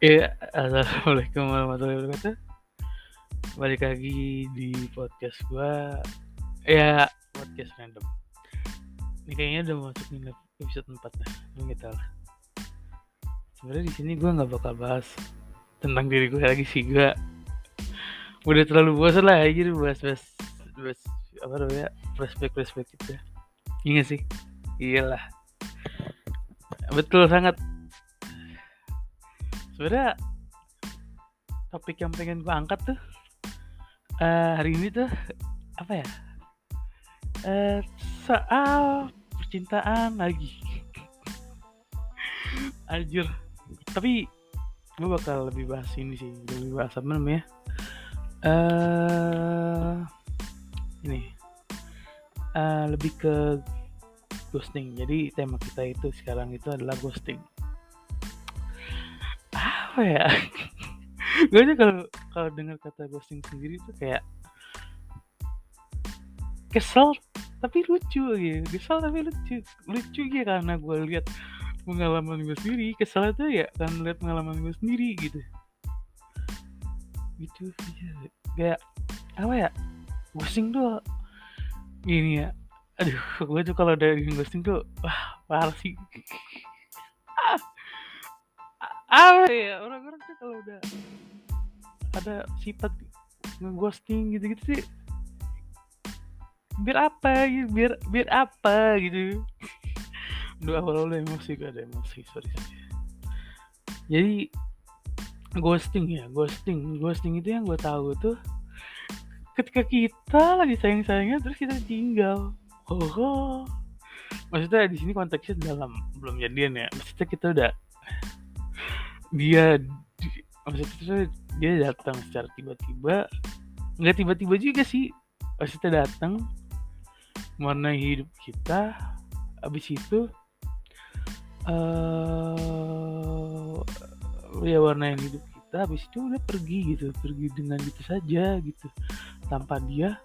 Ya, assalamualaikum warahmatullahi wabarakatuh. Balik lagi di podcast gua. Ya, podcast random. Ini kayaknya udah masuk nih episode 4 nah. Ini kita lah. Sebenarnya di sini gua nggak bakal bahas tentang diri gue lagi sih gua udah terlalu bosan lah aja bahas bahas bahas apa namanya flashback flashback gitu ya. Iya sih? Iyalah. Betul sangat sebenarnya topik yang pengen gue angkat tuh uh, hari ini tuh apa ya? Uh, soal percintaan lagi. Anjir tapi gue bakal lebih bahas ini sih lebih bahas apa namanya? Uh, ini. Uh, lebih ke ghosting. Jadi tema kita itu sekarang itu adalah ghosting apa ya? Gue aja kalau kalau dengar kata ghosting sendiri tuh kayak kesel tapi lucu gitu. Kesel tapi lucu. Lucu ya karena gue lihat pengalaman gue sendiri. Kesel itu ya kan lihat pengalaman gue sendiri gitu. Gitu aja. Kayak apa ya? Ghosting tuh ini ya. Aduh gue tuh kalau dari ghosting tuh wah parah sih apa ya orang-orang tuh kalau udah ada sifat ngeghosting gitu-gitu sih biar apa gitu biar biar apa gitu. Duh awal-awal emosi gak ada emosi sorry sorry. Jadi ghosting ya ghosting ghosting itu yang gue tahu tuh ketika kita lagi sayang-sayangnya terus kita tinggal oh, oh. maksudnya di sini konteksnya dalam belum jadian ya maksudnya kita udah dia maksudnya dia datang secara tiba-tiba nggak tiba-tiba juga sih maksudnya datang warna hidup kita abis itu uh, ya warna yang hidup kita habis itu udah pergi gitu pergi dengan gitu saja gitu tanpa dia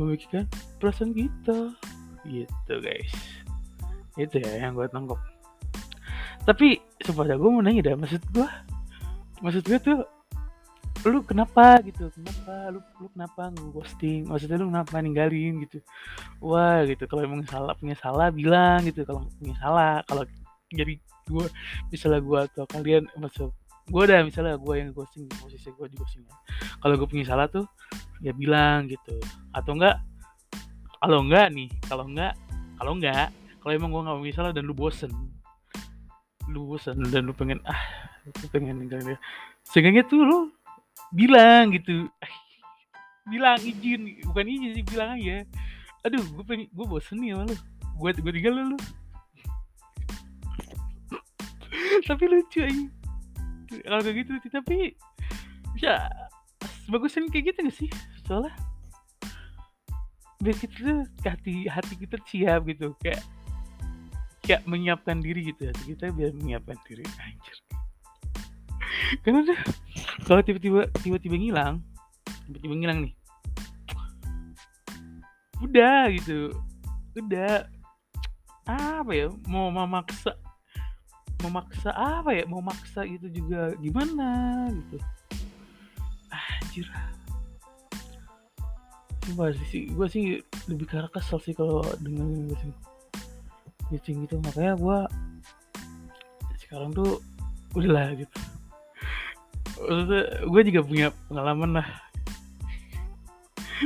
memikirkan perasaan kita gitu guys. Itu ya yang gue tangkap tapi supaya gue mau nanya dah maksud gue maksud gue tuh lu kenapa gitu kenapa lu lu kenapa ghosting maksudnya lu kenapa ninggalin gitu? Wah gitu kalau emang salah punya salah bilang gitu kalau punya salah kalau jadi gue misalnya gue atau kalian maksud gue udah misalnya gue yang ghosting posisi gue di ghosting kalau gue punya salah tuh ya bilang gitu. Atau enggak kalau enggak nih kalau enggak kalau enggak kalau emang gue nggak punya salah dan lu bosen lu bosan dan lu pengen ah lu pengen ninggalin dia. Sehingga tuh lu bilang gitu bilang izin. Bukan izin sih bilang aja. Aduh gue pengen gue bosen nih sama lu. Gue gue tinggal lu, tapi lucu aja. Kalau kayak gitu tapi ya bagusan kayak gitu gak sih? Soalnya biar kita tuh hati hati kita siap gitu kayak kayak menyiapkan diri gitu ya. Kita biar menyiapkan diri anjir. Karena udah. Kalau tiba-tiba tiba-tiba ngilang tiba-tiba ngilang nih. Udah gitu. Udah. Apa ya? Mau memaksa memaksa apa ya? Mau maksa itu juga gimana gitu. Anjir. Coba sih, gue sih lebih karena kesel sih kalau dengan gue sih pitching gitu. Makanya gue sekarang tuh udahlah gitu. Maksudnya gue juga punya pengalaman lah.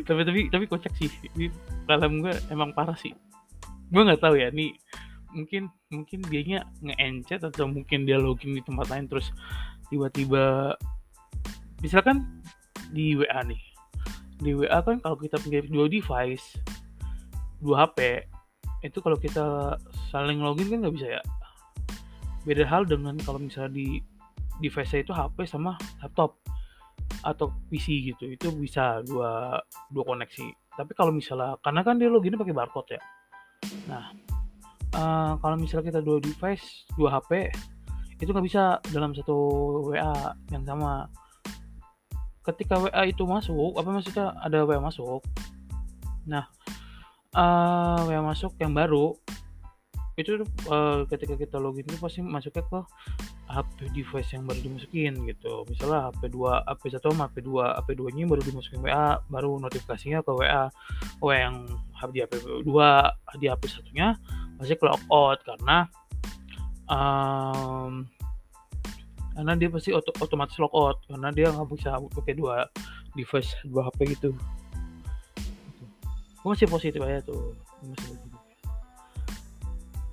Tapi tapi tapi kocak sih. Ini pengalaman gue emang parah sih. Gue nggak tahu ya nih mungkin mungkin dianya nge-encet atau mungkin dia login di tempat lain terus tiba-tiba misalkan di WA nih. Di WA kan kalau kita punya dua device dua HP itu kalau kita saling login kan nggak bisa ya? Beda hal dengan kalau misalnya di device itu HP sama laptop atau PC gitu. Itu bisa dua dua koneksi. Tapi kalau misalnya karena kan dia loginnya pakai barcode ya. Nah uh, kalau misalnya kita dua device dua HP itu nggak bisa dalam satu WA yang sama. Ketika WA itu masuk apa maksudnya? Ada WA masuk. Nah uh, WA masuk yang baru itu uh, ketika kita login itu pasti masuknya ke HP device yang baru dimasukin gitu. Misalnya HP 2 HP 1 sama HP 2 HP 2 nya baru dimasukin WA baru notifikasinya ke WA oh yang di HP 2 di HP satunya masih clock out karena um, karena dia pasti oto, otomatis out karena dia nggak bisa pakai dua device dua HP gitu gue masih positif aja tuh. Masih positif.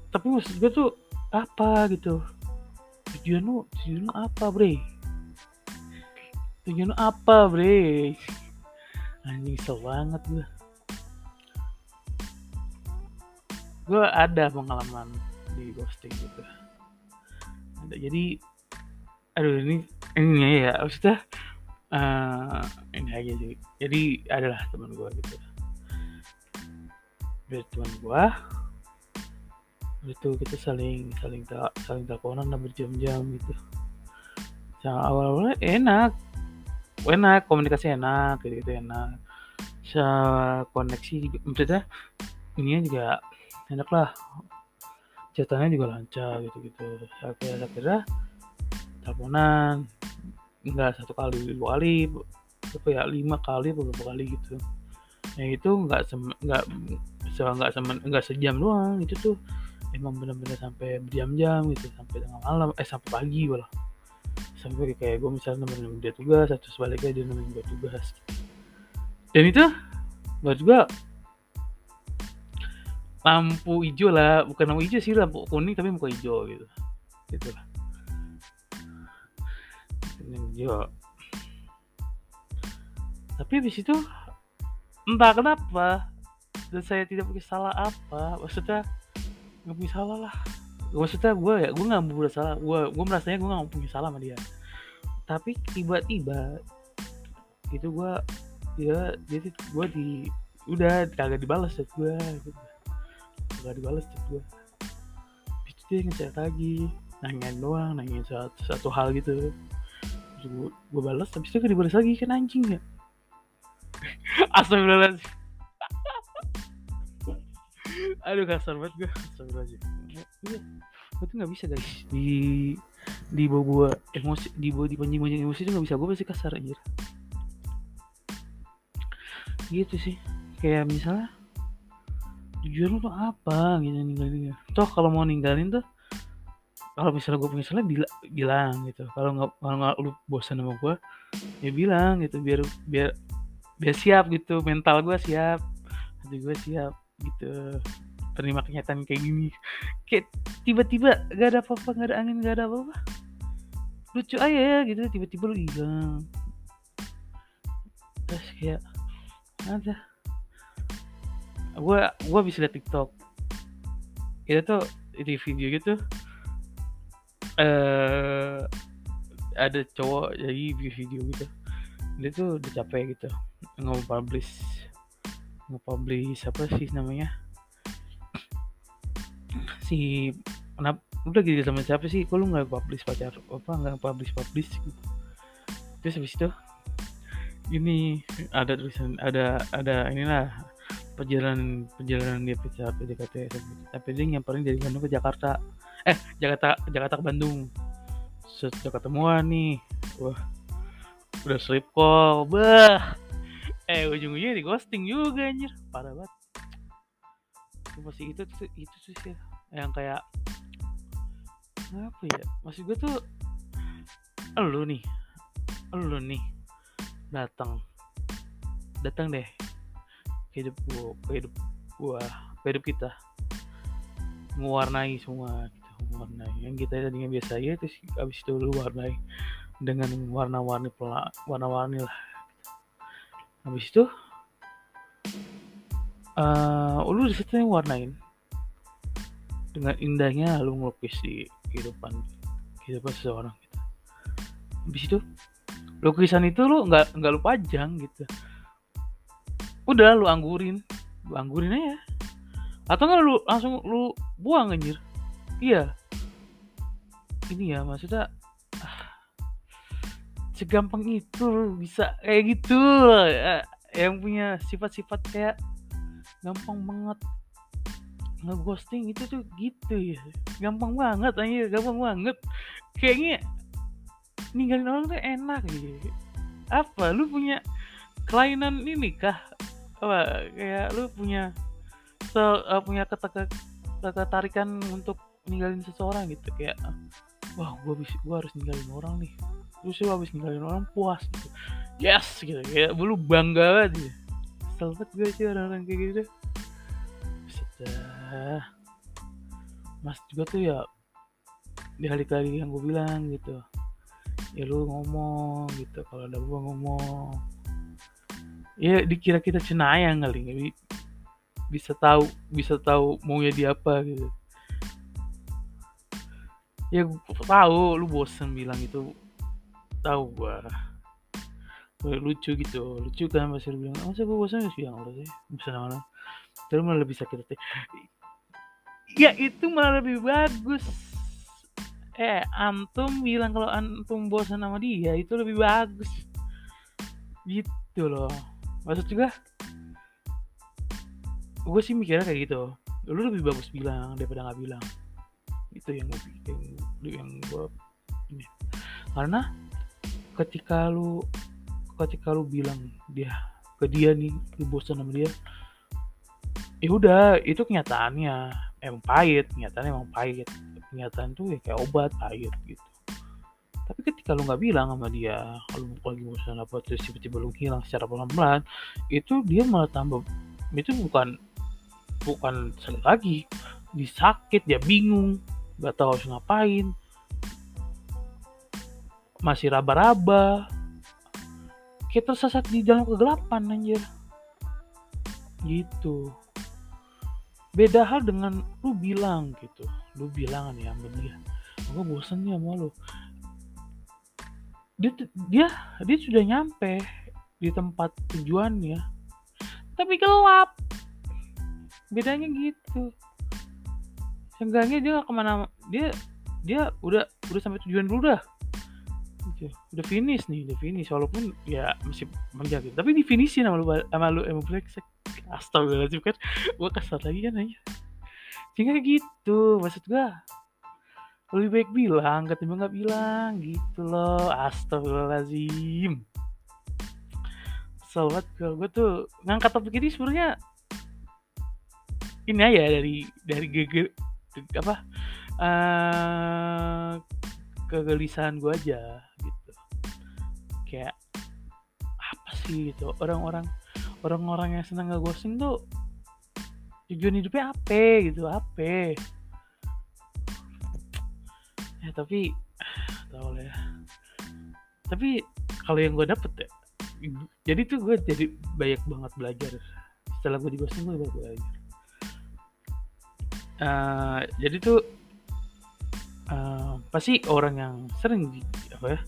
tapi maksud gue tuh apa gitu? Tujuan lu tujuan lu apa bre? Tujuan lu apa bre? Anjing kesel banget gue gue ada pengalaman di ghosting gitu ada jadi aduh ini ini ya maksudnya uh, ini aja sih. Jadi adalah teman gue gitu dari teman gue itu kita saling saling tak saling teleponan lah berjam-jam gitu. Yang awal-awalnya enak. Enak komunikasi enak gitu, gitu enak. Se koneksi juga maksudnya ini juga enak lah. Catatannya juga lancar gitu gitu akhirnya akhirnya teleponan. Enggak satu kali dua kali apa ya lima kali beberapa kali gitu. Nah itu nggak nggak nggak nggak sejam doang itu tuh emang bener-bener sampai berjam-jam gitu sampai tengah malam eh sampai pagi malah. Sampai kayak gue misalnya nemenin dia tugas atau sebaliknya dia nemenin gue tugas. Dan itu buat gue lampu hijau lah bukan lampu hijau sih lampu kuning tapi muka hijau gitu. Gitu lah. Hijau. Tapi habis itu entah kenapa dan saya tidak punya salah apa. Maksudnya nggak punya salah lah. Maksudnya gue ya gue nggak punya salah. Gue gue merasanya gue nggak punya salah sama dia. Tapi tiba-tiba itu gue dia dia gue di udah kagak dibalas chat gue gitu. Kagak dibalas chat gue itu dia ngechat lagi nanyain doang nanyain satu, satu hal gitu. Gue, gue balas tapi itu dibalas lagi kan anjing ya. Astagfirullahaladzim aduh kasar banget gue astagfirullahaladzim. Iya. Itu nggak bisa guys. Di di bawa bawa emosi di bawa di panjang emosi itu nggak bisa. Gue pasti kasar aja gitu sih. Kayak misalnya tujuan lu tuh apa gitu ninggalin toh kalau mau ninggalin tuh kalau misalnya gue punya salah bila, bilang gitu. Kalau nggak kalau nggak lu bosan sama gue ya bilang gitu. Biar biar biar siap gitu. Mental gue siap. Hati gue siap gitu terima kenyataan kayak gini. Kayak tiba-tiba gak ada apa-apa gak ada angin gak ada apa-apa. Lucu aja ya gitu. Tiba-tiba lu hilang. Terus kayak ada. Gue gue bisa liat TikTok. Itu tuh di video gitu eh uh, ada cowok jadi video gitu. Dia tuh udah capek gitu nggak publish nggak publish apa sih namanya si kenapa udah gitu sama siapa sih? Kok lu nggak publish pacar apa nggak publish publish gitu? Terus habis itu ini ada tulisan ada ada inilah perjalanan perjalanan dia pacar PDKT tapi dia nyamperin dari Bandung ke Jakarta. Eh Jakarta Jakarta ke Bandung. Sudah ketemuan nih. Wah udah sleep call. Bah! Eh ujung-ujungnya di ghosting juga anjir. Parah banget pasti itu itu, itu sih yang kayak apa ya maksud gue tuh lu nih lu nih datang datang deh ke hidup gua ke hidup gua ke hidup kita. Mewarnai semua kita mewarnai. Yang kita tadinya biasa ya terus abis itu lu warnai dengan warna-warni warna-warni lah. Habis itu uh, lu di situ yang warnain dengan indahnya lu ngelukis di kehidupan kehidupan seseorang gitu. Habis itu lukisan itu lu nggak nggak lu pajang gitu. Udah lu anggurin, lu anggurin aja. Atau nggak lu langsung lu buang anjir. Iya. Ini ya maksudnya ah, segampang itu bisa kayak gitu ya, yang punya sifat-sifat kayak gampang banget. Ngeghosting itu tuh gitu ya. Gampang banget aja gampang banget. Kayaknya ninggalin orang tuh enak gitu apa lu punya kelainan ini kah? Apa kayak lu punya se uh, punya ketertarikan untuk ninggalin seseorang gitu kayak wah gue bisa gue harus ninggalin orang nih. Terus gue habis ninggalin orang puas gitu. Yes gitu. Kayak lu bangga banget gitu selamat gue sih orang-orang kayak gitu? Sudah mas juga tuh ya di hari lagi yang gue bilang gitu. Ya lu ngomong gitu kalau ada gue ngomong. Ya dikira kita cenayang kali nggak bisa tahu bisa tahu maunya dia apa gitu. Ya tahu lu bosen bilang itu tahu gua lucu gitu. Lucu kan lu bilang masa gua bosan ya? Sih yang sih. Bisa mana? Terus malah lebih sakit hati. Ya itu malah lebih bagus. Eh antum bilang kalau antum bosan sama dia itu lebih bagus. Gitu loh. Maksud juga gue sih mikirnya kayak gitu. Lu lebih bagus bilang daripada nggak bilang. Itu yang gue yang, yang gue ini. Karena ketika lu ketika lu bilang dia ke dia nih lu bosan sama dia ya udah itu kenyataannya emang pahit kenyataannya emang pahit. Kenyataan tuh ya kayak obat pahit gitu. Tapi ketika lu nggak bilang sama dia kalau lagi bosan apa terus tiba-tiba lu hilang secara pelan-pelan itu dia malah tambah itu bukan bukan sakit lagi. Disakit dia bingung nggak tahu harus ngapain. Masih raba-raba kita tersesat di dalam kegelapan anjir. Gitu. Beda hal dengan lu bilang gitu. Lu bilang nih sama dia aku bosen nih sama lu. Dia dia dia sudah nyampe di tempat tujuannya tapi gelap. Bedanya gitu. Seenggaknya dia ke mana dia dia udah udah sampai tujuan dulu dah udah finish nih udah finish. Walaupun ya masih menjaga tapi di finishin sama lu sama lu emo black astagfirullahaladzim kan? Gue kesal lagi kan aja sehingga gitu maksud gue lebih baik bilang ketimbang nggak bilang gitu loh. Astagfirullahaladzim. Sobat kalau gue tuh ngangkat topik ini sebenarnya ini aja dari dari geger apa uh, kegelisahan gue aja kayak apa sih? itu orang-orang orang-orang yang senang ghosting tuh tujuan hidupnya apa gitu apa? Ya tapi tau lah ya. Tapi kalau yang gue dapet ya jadi tuh gue jadi banyak banget belajar. Setelah gue di ghosting gue banyak belajar. Uh, jadi tuh uh, pasti orang yang sering apa ya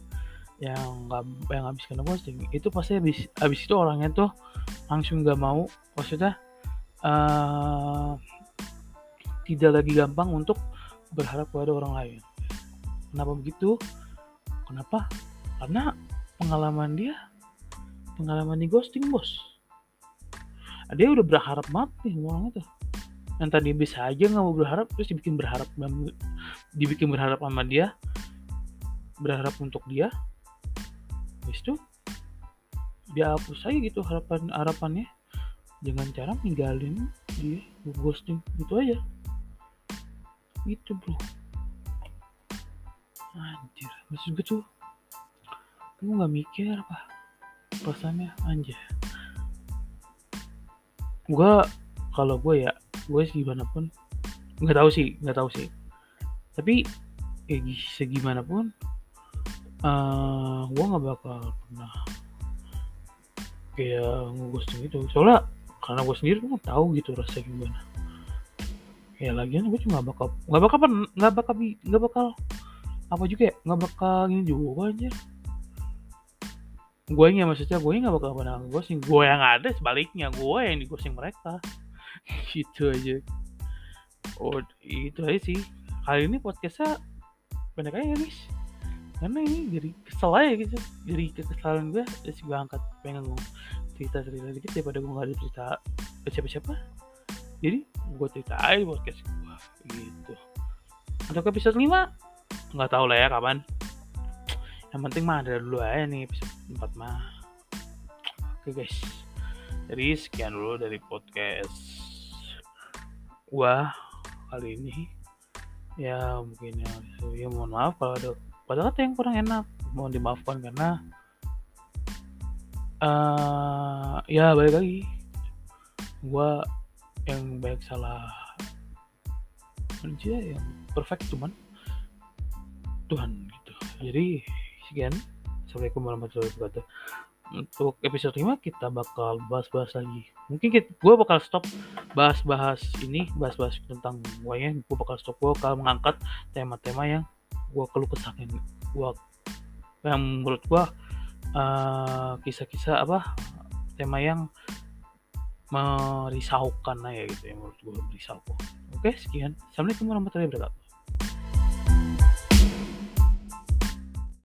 yang nggak yang habis kena ghosting itu pasti habis habis itu orangnya tuh langsung nggak mau maksudnya uh, tidak lagi gampang untuk berharap pada orang lain. Kenapa begitu? Kenapa? Karena pengalaman dia pengalaman di ghosting bos. Dia udah berharap mati orang itu. Yang tadi bisa aja nggak mau berharap terus dibikin berharap dibikin berharap sama dia berharap untuk dia habis itu dia hapus aja gitu harapan harapannya. Dengan cara ninggalin dia ghosting gitu aja. Gitu bro. Anjir maksud gue tuh kamu nggak mikir apa perasaannya anjir. Gue kalau gue ya gue sih gimana pun nggak tahu sih nggak tahu sih. Tapi eh, segimana pun uh, eh, gue nggak bakal pernah kayak ngegosting itu. Soalnya karena gue sendiri tuh tahu gitu rasa gimana. Ya lagian gue cuma bakal nggak bakal nggak bakal nggak bakal apa juga ya nggak bakal ini juga aja gue nya maksudnya gue nggak bakal pernah ghosting gue yang ada sebaliknya gue yang digosting mereka. Gitu aja. Oh itu aja sih. Kali ini podcastnya banyak aja guys karena ini jadi kesel aja gitu. Jadi kekesalan gue terus gue angkat pengen ngomong cerita cerita dikit daripada gue gak ada cerita siapa siapa jadi gue ceritain podcast gue gitu. Untuk episode 5 nggak tahu lah ya kapan. Yang penting mah ada dulu aja nih episode 4 mah. Oke guys. Jadi sekian dulu dari podcast gua kali ini. Ya mungkin ya, ya mohon maaf kalau ada pada kata yang kurang enak mohon dimaafkan karena uh, ya balik lagi. Gua yang baik salah manusia yang perfect cuman Tuhan gitu. Jadi sekian. Assalamualaikum warahmatullahi wabarakatuh. Untuk episode 5 kita bakal bahas-bahas lagi. Mungkin gue bakal stop bahas-bahas ini bahas-bahas tentang ya gue bakal stop gue bakal mengangkat tema-tema yang gue keluh kesahkan gue yang menurut gue uh, kisah-kisah apa tema yang merisaukan aja gitu ya menurut gue merisaukan. Oke sekian. Assalamualaikum warahmatullahi wabarakatuh